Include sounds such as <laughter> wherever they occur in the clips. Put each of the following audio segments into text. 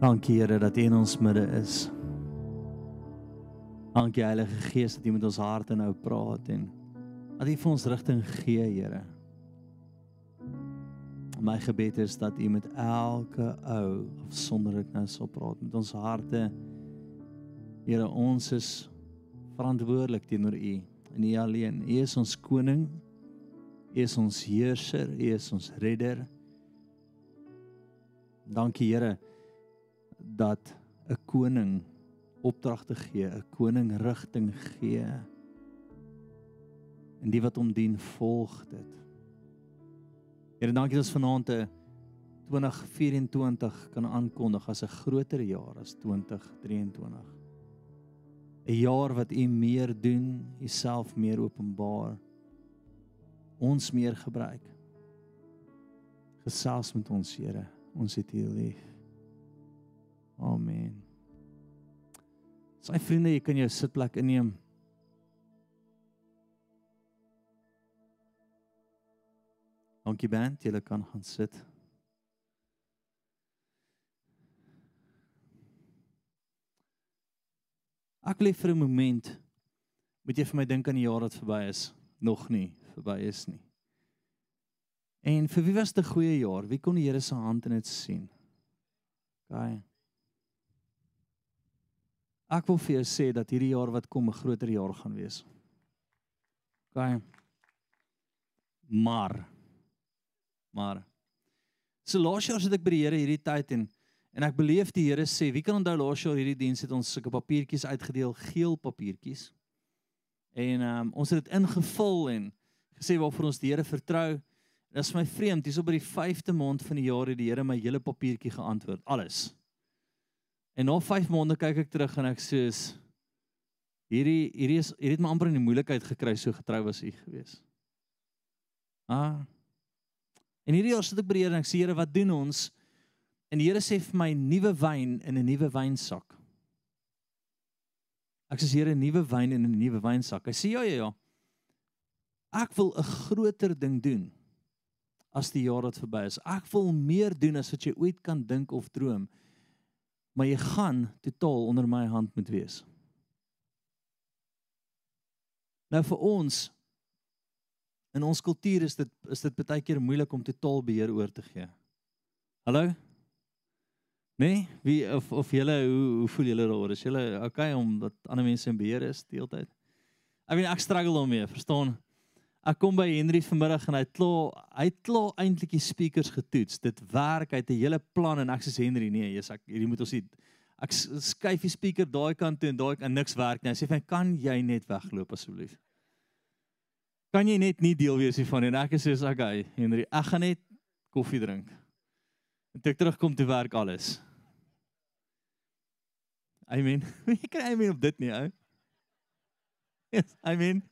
Dankie Here dat U in ons midde is. Dankie Heilige Gees dat U met ons harte nou praat en dat U vir ons rigting gee, Here. My gebed is dat U met elke ou afsonderlik nou sal praat met ons harte. Here, ons is verantwoordelik teenoor U en U alleen. U is ons koning. U is ons heerser, U is ons redder. Dankie Here dat 'n koning opdragte gee, 'n koning rigting gee. En die wat hom dien, volg dit. Here, dankie dat ons vanaand 'n 2024 kan aankondig as 'n groter jaar as 2023. 'n Jaar wat U meer doen, Uself meer openbaar, ons meer gebruik. Gesels met ons, Here. Ons het U lief. Amen. Sy vriende, jy kan jou sitplek inneem. Dankie band, julle kan gaan sit. Ek lê vir 'n oomblik. Moet jy vir my dink aan die jaar wat verby is? Nog nie verby is nie. En vir wie was dit 'n goeie jaar? Wie kon die Here se hand in dit sien? Gaai. Ek wil vir jou sê dat hierdie jaar wat kom 'n groter jaar gaan wees. OK. Maar maar so laas jaar sit ek by die Here hierdie tyd en en ek beleef die Here sê, wie kan onthou laas jaar hierdie diens het ons sulke papiertjies uitgedeel, geel papiertjies. En um, ons het dit ingevul en gesê waarvoor ons die Here vertrou. Dit is my vreemd, hierso by die 5de maand van die jaar het die Here my hele papiertjie geantwoord, alles. En na 5 maande kyk ek terug en ek sê hierdie hierdie is hierdie het my amper in die moeilikheid gekry so getrou was u gewees. Ah. En hierdie jaar sit ek by die Here en ek sê Here, wat doen ons? En die Here sê vir my nuwe wyn in 'n nuwe wynsak. Ek sê Here, nuwe wyn in 'n nuwe wynsak. Hy sê ja ja ja. Ek wil 'n groter ding doen as die jaar wat verby is. Ek wil meer doen as wat jy ooit kan dink of droom maar jy gaan totaal onder my hand moet wees. Nou vir ons in ons kultuur is dit is dit baie keer moeilik om totaal beheer oor te gee. Hallo? Nee, wie of of julle hoe hoe voel julle daaroor? Is julle okay om dat ander mense in beheer is deeltyd? Ek weet ek struggle daarmee, verstaan? Ek kom by Henry vanmiddag en hy het klaar hy het klaar eintlik die speakers getoets. Dit werk, hy het 'n hele plan en ek sê Henry, nee, jy's ek hierdie moet ons nie ek skuif die speaker daai kant toe en daai en niks werk nie. Hy sê vir my, "Kan jy net wegloop asseblief?" Kan jy net nie deel wees hiervan en ek sê, "Okay, Henry, ek gaan net koffie drink." En toe ek terugkom te werk alles. I mean, ek kan I mean op dit nie, ou. Yes, I mean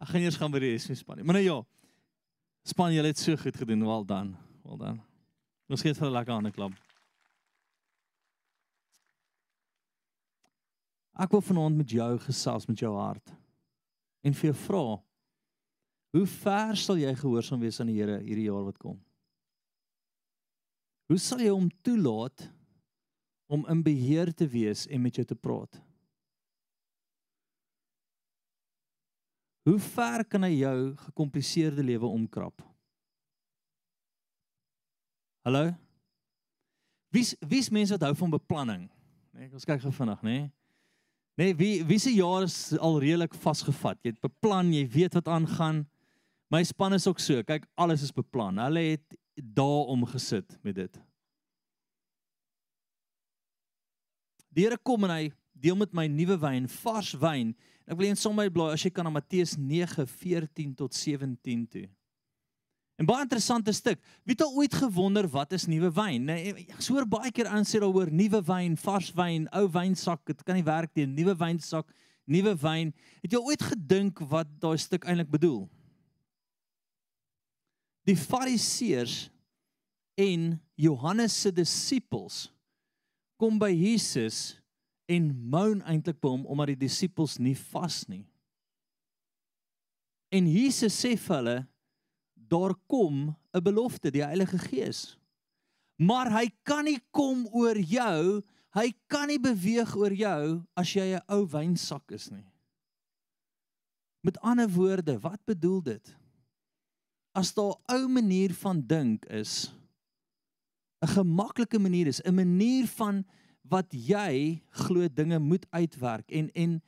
Ek gaan eers gaan by die SV span. Maar nou ja. Span, julle het so goed gedoen. Wel dan. Wel dan. Ons gee vir 'n lekker hande klap. Ek wil vanaand met jou gesels met jou hart. En vir jou vra Hoe ver sal jy gehoorsaam wees aan die Here hierdie jaar wat kom? Hoe sal jy hom toelaat om in beheer te wees en met jou te praat? Hoe ver kan hy jou gekompliseerde lewe omkrap? Hallo? Wie's wie's mense wat hou van beplanning? Nee, ons kyk gou vinnig, nê? Nee? Nee, wie wie se jaar is al redelik vasgevat. Jy het beplan, jy weet wat aangaan. My span is ook so. Kyk, alles is beplan. Hulle het daar om gesit met dit. Die Here kom en hy deel met my nuwe wyn, vars wyn Ek wil net sommer blaai as jy kan na Matteus 9:14 tot 17 toe. 'n Baie interessante stuk. Wie het al ooit gewonder wat is nuwe wyn? Nee, ek hoor baie keer aan sê daaroor nuwe wyn, vars wyn, ou wynsak, dit kan nie werk nie, nuwe wynsak, nuwe wyn. Het jy ooit gedink wat daai stuk eintlik bedoel? Die Fariseërs en Johannes se disippels kom by Jesus en moan eintlik by hom omdat die disippels nie vas nie. En Jesus sê vir hulle daar kom 'n belofte, die Heilige Gees. Maar hy kan nie kom oor jou, hy kan nie beweeg oor jou as jy 'n ou wynsak is nie. Met ander woorde, wat bedoel dit? As daar 'n ou manier van dink is, 'n gemaklike manier is, 'n manier van wat jy glo dinge moet uitwerk en en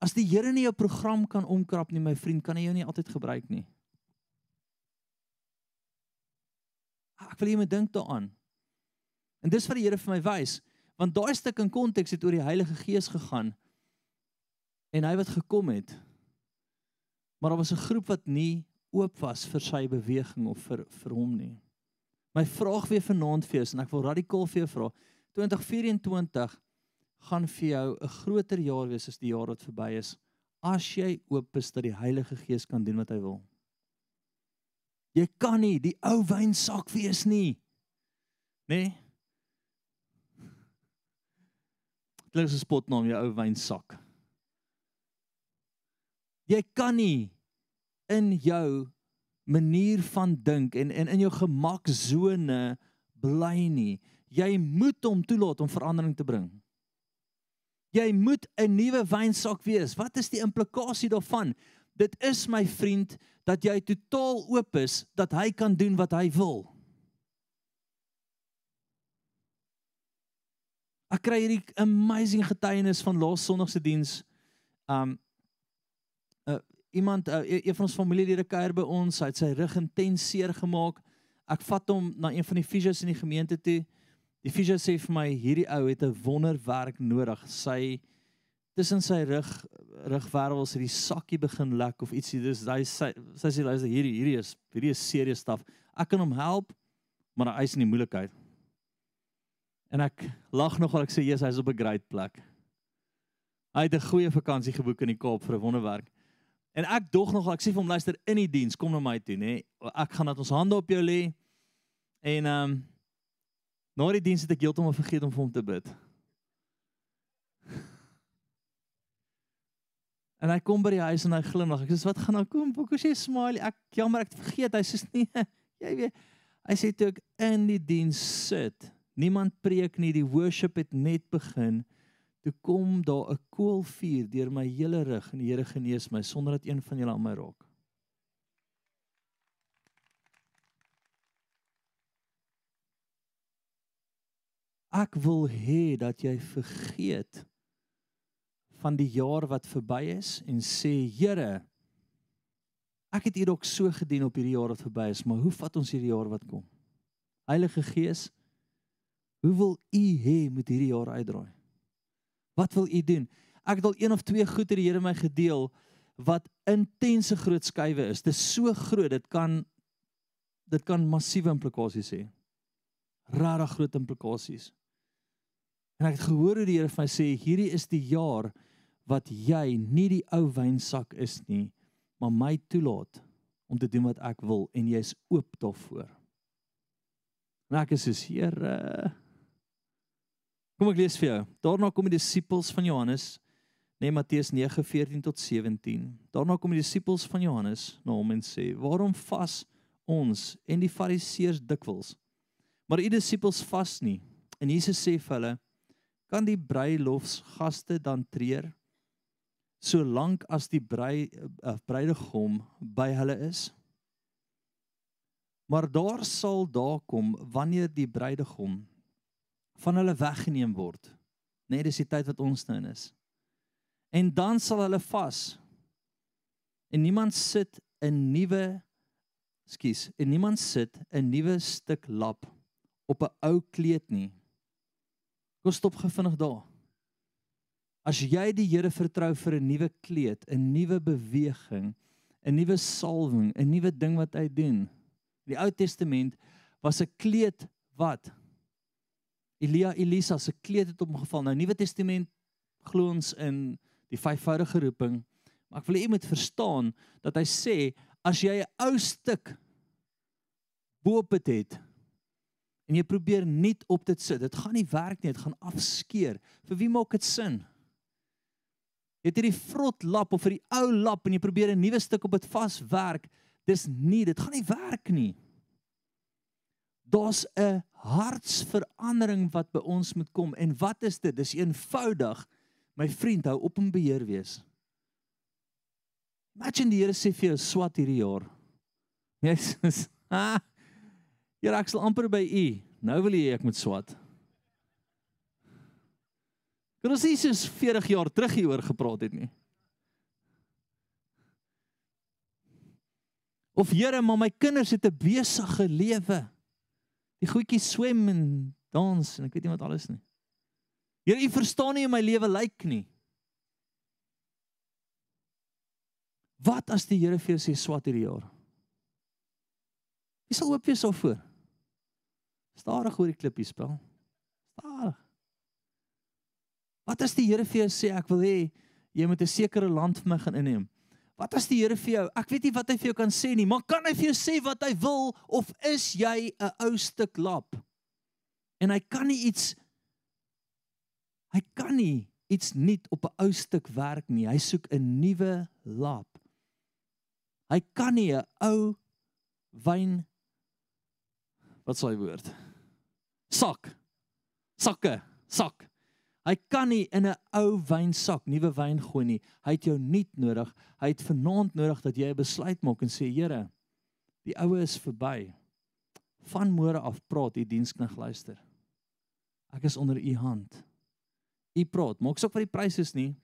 as die Here nie jou program kan omkrap nie, my vriend, kan hy jou nie altyd gebruik nie. Ek wil jy moet dink daaraan. En dis wat die Here vir my wys, want daai stuk in konteks het oor die Heilige Gees gegaan en hy wat gekom het. Maar daar was 'n groep wat nie oop was vir sy beweging of vir vir hom nie. My vraag weer vanaand vir jou is en ek wil radikaal vir jou vra. 2024 gaan vir jou 'n groter jaar wees as die jaar wat verby is as jy oop is dat die Heilige Gees kan doen wat hy wil. Jy kan nie die ou wynsak wees nie. Nê? Nee? Dit is 'n spotnaam jou ou wynsak. Jy kan nie in jou manier van dink en en in jou gemaksone bly nie. Jy moet hom toelaat om verandering te bring. Jy moet 'n nuwe wynsak wees. Wat is die implikasie daarvan? Dit is my vriend dat jy totaal oop is dat hy kan doen wat hy wil. Ek kry hierdie amazing getuienis van laas Sondag se diens. Um iemand uh, een van ons familielede kuier by ons, hy het sy rug intens seer gemaak. Ek vat hom na een van die fisios in die gemeente toe. Die fisio sê vir my hierdie ou het 'n wonderwerk nodig. Sy tussen sy rug rugwervels het die sakkie begin lek of ietsie. Dis hy sy sy sê luister hierdie hierdie is hierdie is serieus staf. Ek kan hom help, maar hy is in die moeilikheid. En ek lag nogal ek sê Jesus hy's op 'n great plek. Hy het 'n goeie vakansie geboek in die Kaap vir 'n wonderwerk. En ek dog nog ek sê vir hom luister in die diens kom na my toe nê. Ek gaan dat ons hande op jou lê. En ehm um, na die diens het ek heeltemal vergeet om vir hom te bid. <laughs> En hy kom by die huis en hy glimlag. Ek sê wat gaan nou kom? Hoekom sê jy smile? Ek jammer ek het vergeet. Hy sê nee. <laughs> Jy weet. Hy sê toe ek in die diens sit. Niemand preek nie. Die worship het net begin toe kom daar 'n koolvuur deur my hele rug en die Here genees my sonder dat een van julle aan my raak. Ek wil hê dat jy vergeet van die jaar wat verby is en sê Here ek het U dalk so gedien op hierdie jaar wat verby is maar hoe vat ons hierdie jaar wat kom Heilige Gees hoe wil U hê moet hierdie jaar uitdraai Wat wil u doen? Ek het al een of twee goed het die Here my gedeel wat intense groot skuwe is. Dit is so groot, dit kan dit kan massiewe implikasies hê. Regtig groot implikasies. En ek het gehoor hoe die Here vir my sê, hierdie is die jaar wat jy nie die ou wynsak is nie, maar my toelaat om te doen wat ek wil en jy's oop daarvoor. En ek is soos Here, Kom ek lees vir jou. Daarna kom die disippels van Johannes, nee Matteus 9:14 tot 17. Daarna kom die disippels van Johannes na hom en sê: "Waarom vas ons en die Fariseërs dikwels, maar u disippels vas nie?" En Jesus sê vir hulle: "Kan die bruilofsgaste dan treur solank as die brui uh, bruidegom by hulle is?" Maar daar sal daar kom wanneer die bruidegom van hulle weggeneem word. Net dis die tyd wat ons nou in is. En dan sal hulle vas. En niemand sit 'n nuwe skus, en niemand sit 'n nuwe stuk lap op 'n ou kleed nie. Kom stop gevinnig daar. As jy die Here vertrou vir 'n nuwe kleed, 'n nuwe beweging, 'n nuwe salwing, 'n nuwe ding wat hy doen. Die Ou Testament was 'n kleed wat Elia Elisa se kleed het omgeval. Nou Nuwe Testament glo ons in die vyfvoudige roeping. Maar ek wil hê jy moet verstaan dat hy sê as jy 'n ou stuk bo-op het, het en jy probeer nuut op dit sit, dit gaan nie werk nie, dit gaan afskeer. Vir wie maak dit sin? Jy het hierdie vrot lap of vir die ou lap en jy probeer 'n nuwe stuk op dit vaswerk. Dis nie, dit gaan nie werk nie. Daar's 'n hartsverandering wat by ons moet kom. En wat is dit? Dis eenvoudig. My vriend, hou op om beheer wees. Imagine die Here sê vir jou swat hierdie jaar. Jy sê, "Ha, <laughs> Here, ek sal amper by u. Nou wil jy ek moet swat." Kan ons nie soos 40 jaar terug hieroor gepraat het nie? Of Here, maar my kinders het 'n besige lewe. Die goedjies swem en dans en ek weet nie wat alles nie. Here, u verstaan nie hoe my lewe lyk nie. Wat as die Here vir jou sê swat hierdie jaar? Jy sal oop wees daarvoor. Stadig oor die klippie spel. Stadig. Wat as die Here vir jou sê ek wil hê jy moet 'n sekere land vir my gaan inneem? Wat as die Here vir jou, ek weet nie wat hy vir jou kan sê nie, maar kan hy vir jou sê wat hy wil of is jy 'n ou stuk lap? En hy kan nie iets hy kan nie iets nuut op 'n ou stuk werk nie. Hy soek 'n nuwe lap. Hy kan nie 'n ou wyn wat sou hy woord? Sak. Sakke, sak. Hy kan nie in 'n ou wynsak nuwe wyn gooi nie. Hy het jou nuut nodig. Hy het vanaand nodig dat jy 'n besluit maak en sê Here, die oue is verby. Van môre af praat u dienskneg luister. Ek is onder u hand. U praat. Maak saak wat die prys is nie.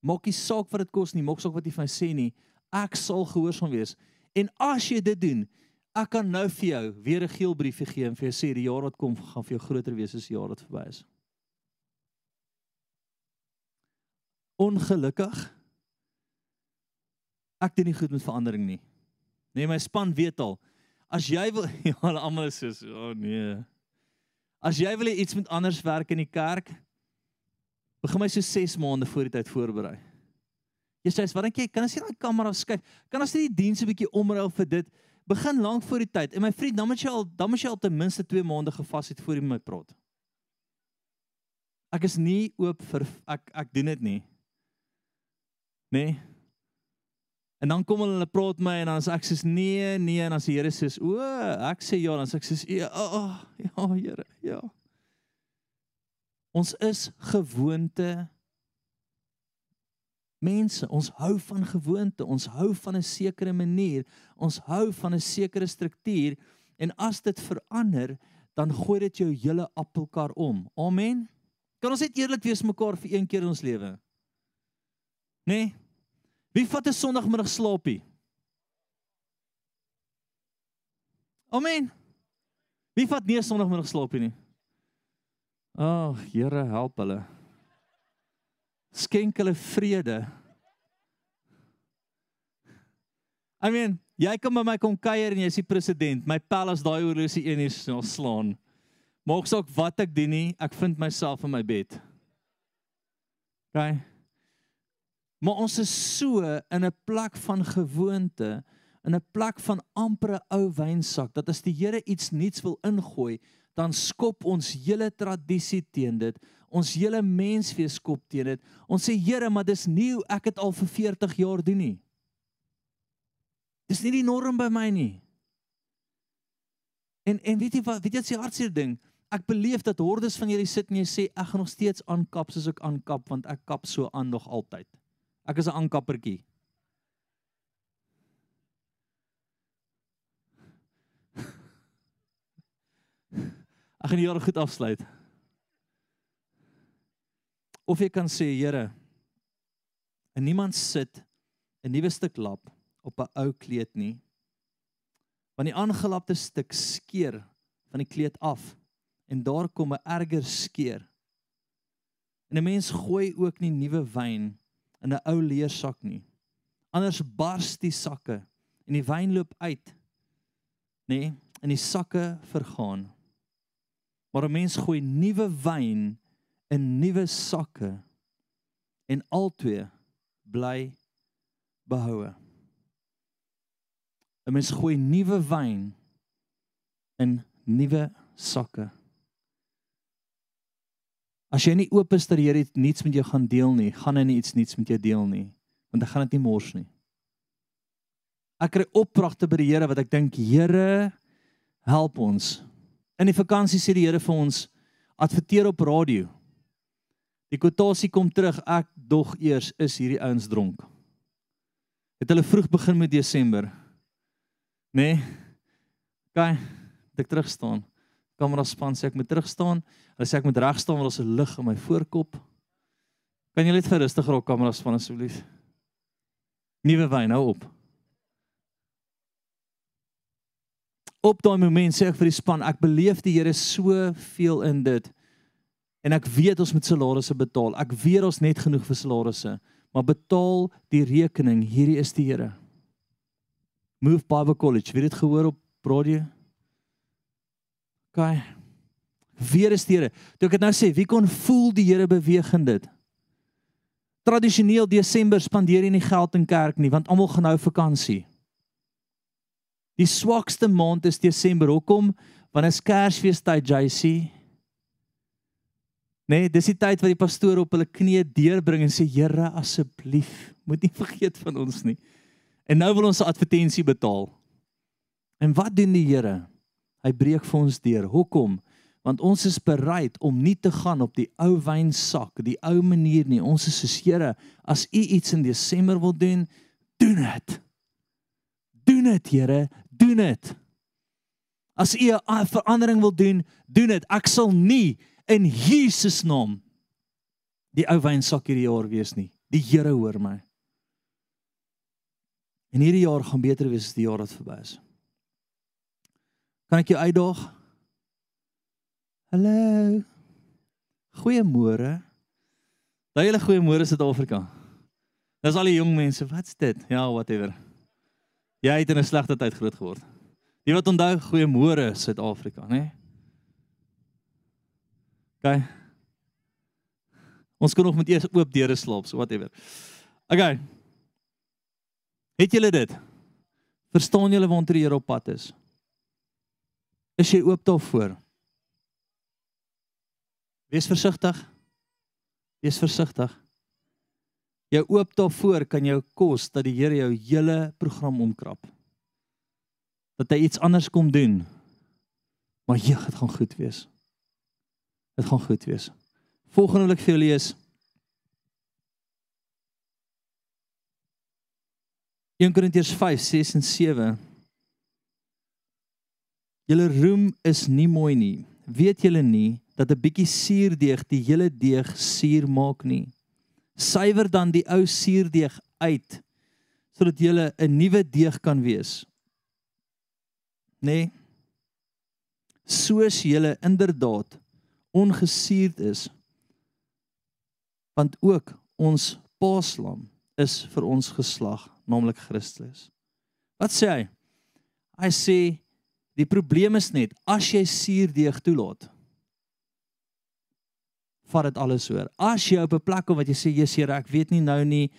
Maak nie saak wat dit kos nie, maak saak wat jy vir my sê nie. Ek sal gehoorsaam wees. En as jy dit doen, ek kan nou vir jou weer 'n geel briefie gee en vir jou sê die jaar wat kom gaan vir jou groter wees as die jaar wat verby is. Ongelukkig ek doen nie goed met verandering nie. Nee, my span weet al. As jy wil <laughs> ja, hulle almal is so, o oh nee. As jy wil iets met anders werk in die kerk, begin my so 6 maande voor die tyd voorberei. Jy sê, "Wat dink jy? Kan ons nie daai kamera skuif? Kan ons nie die diens 'n bietjie omruil vir dit? Begin lank voor die tyd." En my vriend, dan moet jy al dan moet jy al ten minste 2 maande gevas het voor jy my praat. Ek is nie oop vir ek ek doen dit nie. Nee. En dan kom hulle praat my en dan as ek sê nee, nee en as die Here sê, "O, ek sê ja," dan sê ek sê, "Ja, oh, ja, Here, ja." Ons is gewoonte mense. Ons hou van gewoonte. Ons hou van 'n sekere manier. Ons hou van 'n sekere struktuur en as dit verander, dan gooi dit jou hele appelkar om. Amen. Kan ons net eerlik wees mekaar vir een keer in ons lewe? Nee. Wie vat 'n Sondagmiddag slaapie? Amen. Wie vat nie 'n Sondagmiddag slaapie nie? Ag, oh, Here, help hulle. Skenk hulle vrede. I mean, jy kan by my kom kuier en jy's die president. My pel as daai oorlosie een uur sal slaan. Maak saak wat ek doen nie, ek vind myself in my bed. OK. Maar ons is so in 'n plek van gewoonte, in 'n plek van ampere ou wynsak dat as die Here iets nuuts wil ingooi, dan skop ons hele tradisie teen dit. Ons hele menswees skop teen dit. Ons sê Here, maar dis nie hoe ek dit al vir 40 jaar doen nie. Dis nie die norm by my nie. En en weet jy wat, weet jy wat se hartseer ding? Ek beleef dat hordes van julle sit en jy sê ek gaan nog steeds aankap soos ek aankap want ek kap so aan nog altyd. Ek is 'n aankappertjie. Ek gaan die jaar goed afsluit. Of jy kan sê, Here, en niemand sit 'n nuwe stuk lap op 'n ou kleed nie. Want die aangelapte stuk skeur van die kleed af en daar kom 'n erger skeur. En 'n mens gooi ook nie nuwe wyn in 'n ou leersak nie. Anders bars die sakke en die wyn loop uit. Nê? Nee, en die sakke vergaan. Maar 'n mens gooi nuwe wyn in nuwe sakke en albei bly behoue. 'n Mens gooi nuwe wyn in nuwe sakke. As jy nie oop is dat die Here iets met jou gaan deel nie, gaan hy nie iets nuuts met jou deel nie, want hy gaan dit nie mors nie. Ek kry opdragte by die Here wat ek dink, Here, help ons. In die vakansie sê die Here vir ons adverteer op radio. Die kwotasie kom terug, ek dog eers is hierdie ouens dronk. Het hulle vroeg begin met Desember. Nê? Nee? Kyk, ek terug staan. Kamera span sê ek moet terug staan. Hulle sê ek moet reg staan want daar's 'n lig in my voorkop. Kan jy net vir rustig raak kamera span asseblief? Nuwe wyn hou op. Op daai oomblik sê ek vir die span, ek beleef die Here soveel in dit. En ek weet ons moet salarisse betaal. Ek weet ons net genoeg vir salarisse, maar betaal die rekening. Hierdie is die Here. Move Bible College, weet dit gehoor op radio? OK. Weer is die Here. Toe ek dit nou sê, wie kon voel die Here beweeg in dit? Tradisioneel Desember spandeer jy nie geld in kerk nie, want almal gaan nou vakansie. Die swakste maand is Desember. Hoekom? Want is Kersfeestyd, JC. Nee, dis die tyd wat die pastoor op hulle knieë deurbring en sê Here asseblief, moet nie <laughs> vergeet van ons nie. En nou wil ons 'n advertensie betaal. En wat doen die Here? Hy breek vir ons deur. Hoekom? Want ons is bereid om nie te gaan op die ou wynsak, die ou manier nie. Ons is soos Here, as U iets in Desember wil doen, doen dit. Doen dit, Here, doen dit. As U 'n verandering wil doen, doen dit. Ek sal nie in Jesus naam die ou wynsak hierdie jaar wees nie. Die Here hoor my. En hierdie jaar gaan beter wees as die jaar wat verby is. Kan ek jou uitdaag? Hallo. Goeiemôre. Daai hele goeiemôre Suid-Afrika. Dis al die jong mense, wat's dit? Ja, whatever. Jy het in 'n slegte tyd groot geword. Jy wat onthou goeiemôre Suid-Afrika, né? Nee? OK. Ons kan nog met eers oop deure slaap, so whatever. OK. Het julle dit? Verstaan julle waar die Here op pad is? Is jy oop daarvoor? Wees versigtig. Wees versigtig. Jou oop daarvoor kan jou kos dat die Here jou hele program omkrap. Dat hy iets anders kom doen. Maar jy, dit gaan goed wees. Dit gaan goed wees. Volgende wil ek vir julle lees. 1 Korintiërs 5:6 en 7. Julle roem is nie mooi nie. Weet julle nie dat 'n bietjie suurdeeg die hele deeg suur maak nie? Suiwer dan die ou suurdeeg uit sodat julle 'n nuwe deeg kan wees. Nê? Nee? Soos julle inderdaad ongesuurd is want ook ons paaslam is vir ons geslag naamlik Christus. Wat sê hy? Hy sê die probleem is net as jy suurdeeg toelaat vat dit alles oor. As jy op 'n plek kom wat jy sê Jesus Here, ek weet nie nou nie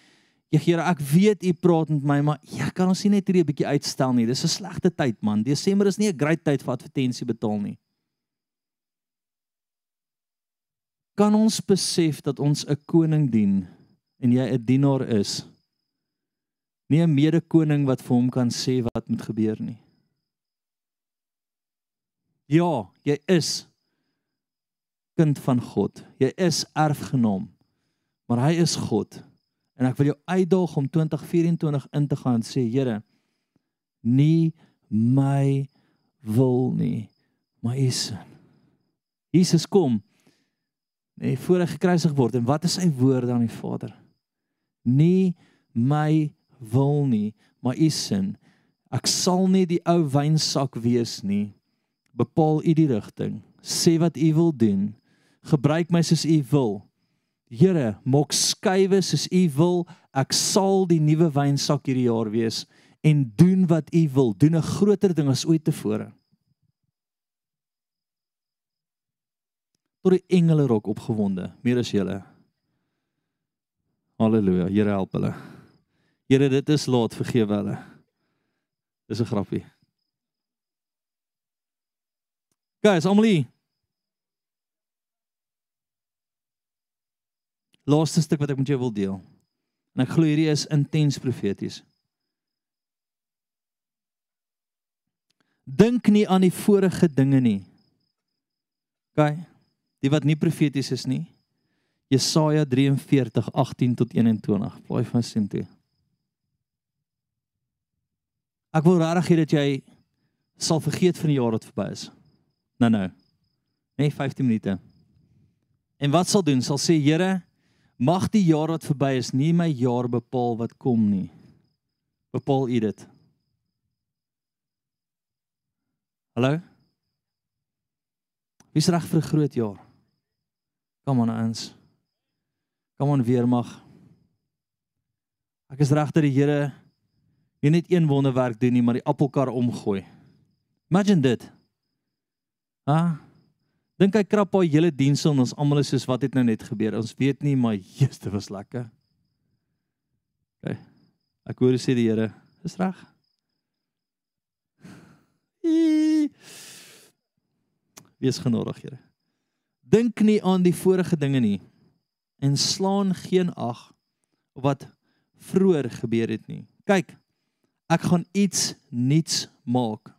Here, ek weet u praat met my, maar ja, kan ons nie net hierdie 'n bietjie uitstel nie. Dis 'n slegte tyd, man. Desember is nie 'n great tyd vir advertensie betaal nie. kan ons besef dat ons 'n koning dien en jy 'n dienaar is. Nie 'n mede-koning wat vir hom kan sê wat moet gebeur nie. Ja, jy is kind van God. Jy is erfgenaam. Maar hy is God. En ek wil jou uitdaag om 2024 in te gaan en sê Here, nie my wil nie, maar U se. Jesus kom nê, voor hy gekruisig word en wat is sy woorde aan die Vader? Nie my wil nie, maar u sin. Ek sal nie die ou wynsak wees nie. Bepaal u die rigting. Sê wat u wil doen. Gebruik my soos u wil. Here, maak skuwe soos u wil. Ek sal die nuwe wynsak hierdie jaar wees en doen wat u wil. Doen 'n groter ding as ooit tevore. tot die engele rok opgewonde, meer as julle. Halleluja, Here help hulle. Here, dit is laat, vergewe hulle. Dis 'n grappie. Guys, Amelie. Laaste stuk wat ek met jou wil deel. En ek glo hierdie is intens profeties. Dink nie aan die vorige dinge nie. OK. Die wat nie profeties is nie. Jesaja 43:18 tot 21. Blaai van sien toe. Ek wil regtig hê dat jy sal vergeet van die jaar wat verby is. Nou nou. Nee, 15 minute. En wat sal doen? Sal sê Here, mag die jaar wat verby is nie my jaar bepaal wat kom nie. Bepaal U dit. Hallo? Wie's reg vir 'n groot jaar? Kom aan ons. Kom aan weer mag. Ek is reg dat die Here nie net een wonderwerk doen nie, maar die appelkar omgooi. Imagine dit. Ha? Ah, Dink hy krap haar hele diens en ons almal is soos wat het nou net gebeur? Ons weet nie, maar <laughs> Jesus, dit was lekker. OK. Ek hoor sê die Here, is reg. <laughs> Wees genadig, Here. Dink nie aan die vorige dinge nie en slaan geen ag op wat vroeër gebeur het nie. Kyk, ek gaan iets nuuts maak.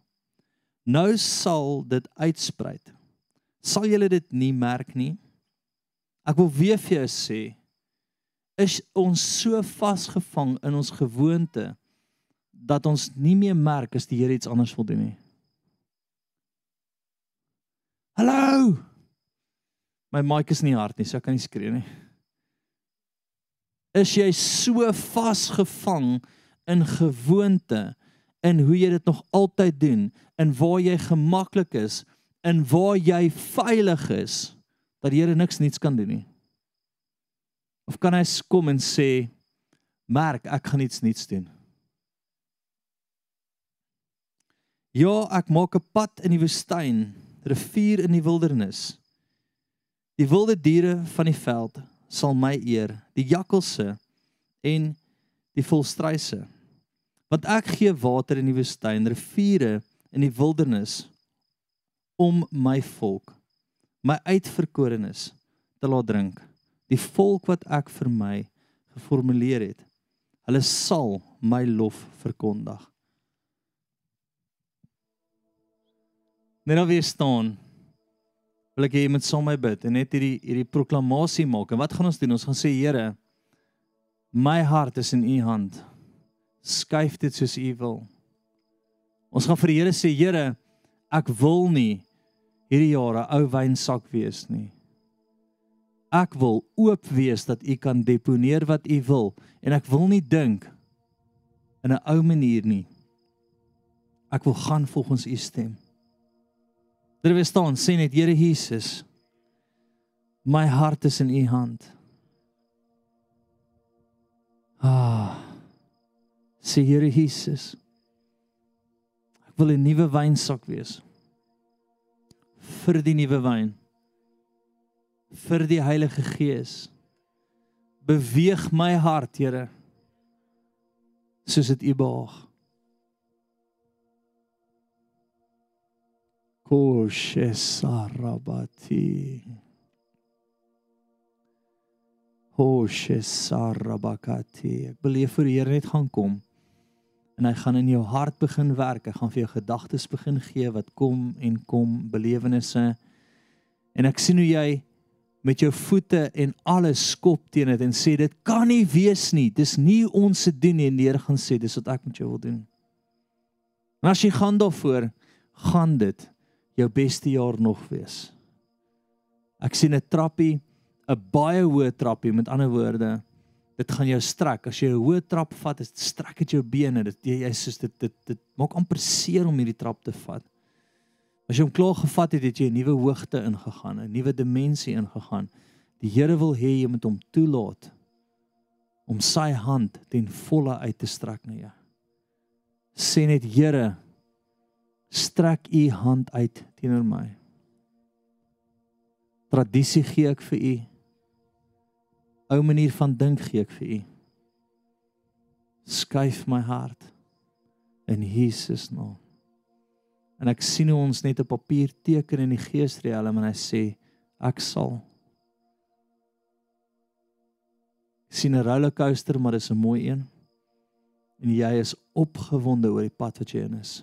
Nou sal dit uitsprei sal julle dit nie merk nie. Ek wil weer vir jou sê is ons so vasgevang in ons gewoonte dat ons nie meer merk as die Here iets anders wil doen nie. Hallo. My mic is nie hard nie, so ek kan nie skree nie. Is jy so vasgevang in gewoonte in hoe jy dit nog altyd doen en waar jy gemaklik is in waar jy veilig is dat die Here niks niets kan doen nie. Of kan hy kom en sê merk ek gaan iets niets doen. Ja, ek maak 'n pad in die woestyn, rivier in die wildernis. Die wilde diere van die veld sal my eer, die jakkalse en die volstruise. Want ek gee water in die woestyn, riviere in die wildernis om my volk my uitverkorenes te laat drink. Die volk wat ek vir my geformuleer het hulle sal my lof verkondig. Net nou weer staan wil ek hê jy moet saam met my bid en net hierdie hierdie proklamasie maak. En wat gaan ons doen? Ons gaan sê Here my hart is in u hand. Skuif dit soos u wil. Ons gaan vir die Here sê Here ek wil nie hierdie jaar 'n ou wynsak wees nie. Ek wil oop wees dat u kan deponeer wat u wil en ek wil nie dink in 'n ou manier nie. Ek wil gaan volgens u stem. Daar we staan sê net Here Jesus my hart is in u hand. Ah. Sê Here Jesus ek wil 'n nuwe wynsak wees vir die nuwe wyn vir die Heilige Gees. Beweeg my hart Here soos dit U behaag. Koshe sarabati. Koshe sarabakati. Ek beleef vir die Here net gaan kom en hy gaan in jou hart begin werk. Hy gaan vir jou gedagtes begin gee wat kom en kom belewennisse. En ek sien hoe jy met jou voete en alles skop teen dit en sê dit kan nie wees nie. Dis nie ons se doen nie. En die Here gaan sê dis wat ek met jou wil doen. En as jy gaan daarvoor, gaan dit jou beste jaar nog wees. Ek sien 'n trappie, 'n baie hoë trappie met ander woorde dit gaan jou strek. As jy 'n hoë trap vat, dit strek dit jou bene. Dit jy is dit dit dit maak amper seer om hierdie trap te vat. As jy hom klaar gevat het, het jy 'n nuwe hoogte ingegaan, 'n nuwe dimensie ingegaan. Die Here wil hê jy moet hom toelaat om sy hand ten volle uit te strek na jou. Sê net Here, strek u hand uit teenoor my. Tradisie gee ek vir u ou manier van dink gee ek vir u. Skuif my hart in Jesus naam. En ek sien hoe ons net op papier teken in die geesriem en hy sê ek sal sien 'n rollercoaster maar dis 'n mooi een. En jy is opgewonde oor die pad wat jy in is.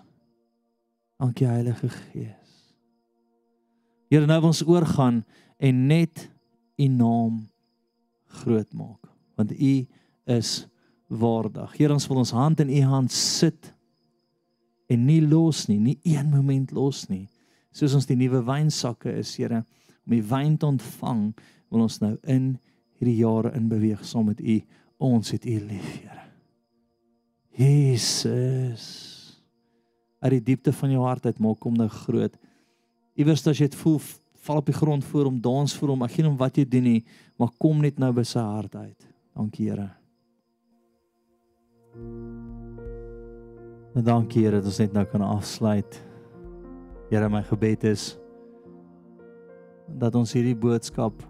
Dankie Heilige Gees. Here, nou ons oorgaan en net U naam groot maak, want U is waardig. Here, ons wil ons hand in U hand sit en nie los nie, nie een oomblik los nie. Soos ons die nuwe wynsakke is, Here, om die wyn te ontvang, wil ons nou in hierdie jare in beweeg saam met U. Ons het U lief, Here. Jesus. Uit die diepte van jou hart uit maak hom nou groot. Iewers as jy dit voel, val op die grond voor hom, dans voor hom. Ek geen om wat jy doen nie, maar kom net nou by sy hart uit. Dankie, Here. En dankie Here dat ons net nou kan afsluit. Here, my gebed is dat ons hierdie boodskap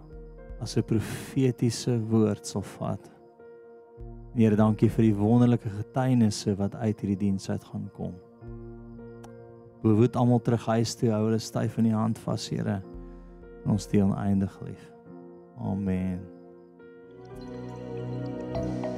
as 'n profetiese woord sal vat. Here, dankie vir die wonderlike getuienisse wat uit hierdie diens uit gaan kom. Behoed almal terug huis toe, hou hulle styf in die hand vas, Here. Ons deel oneindig lief. Amen. thank you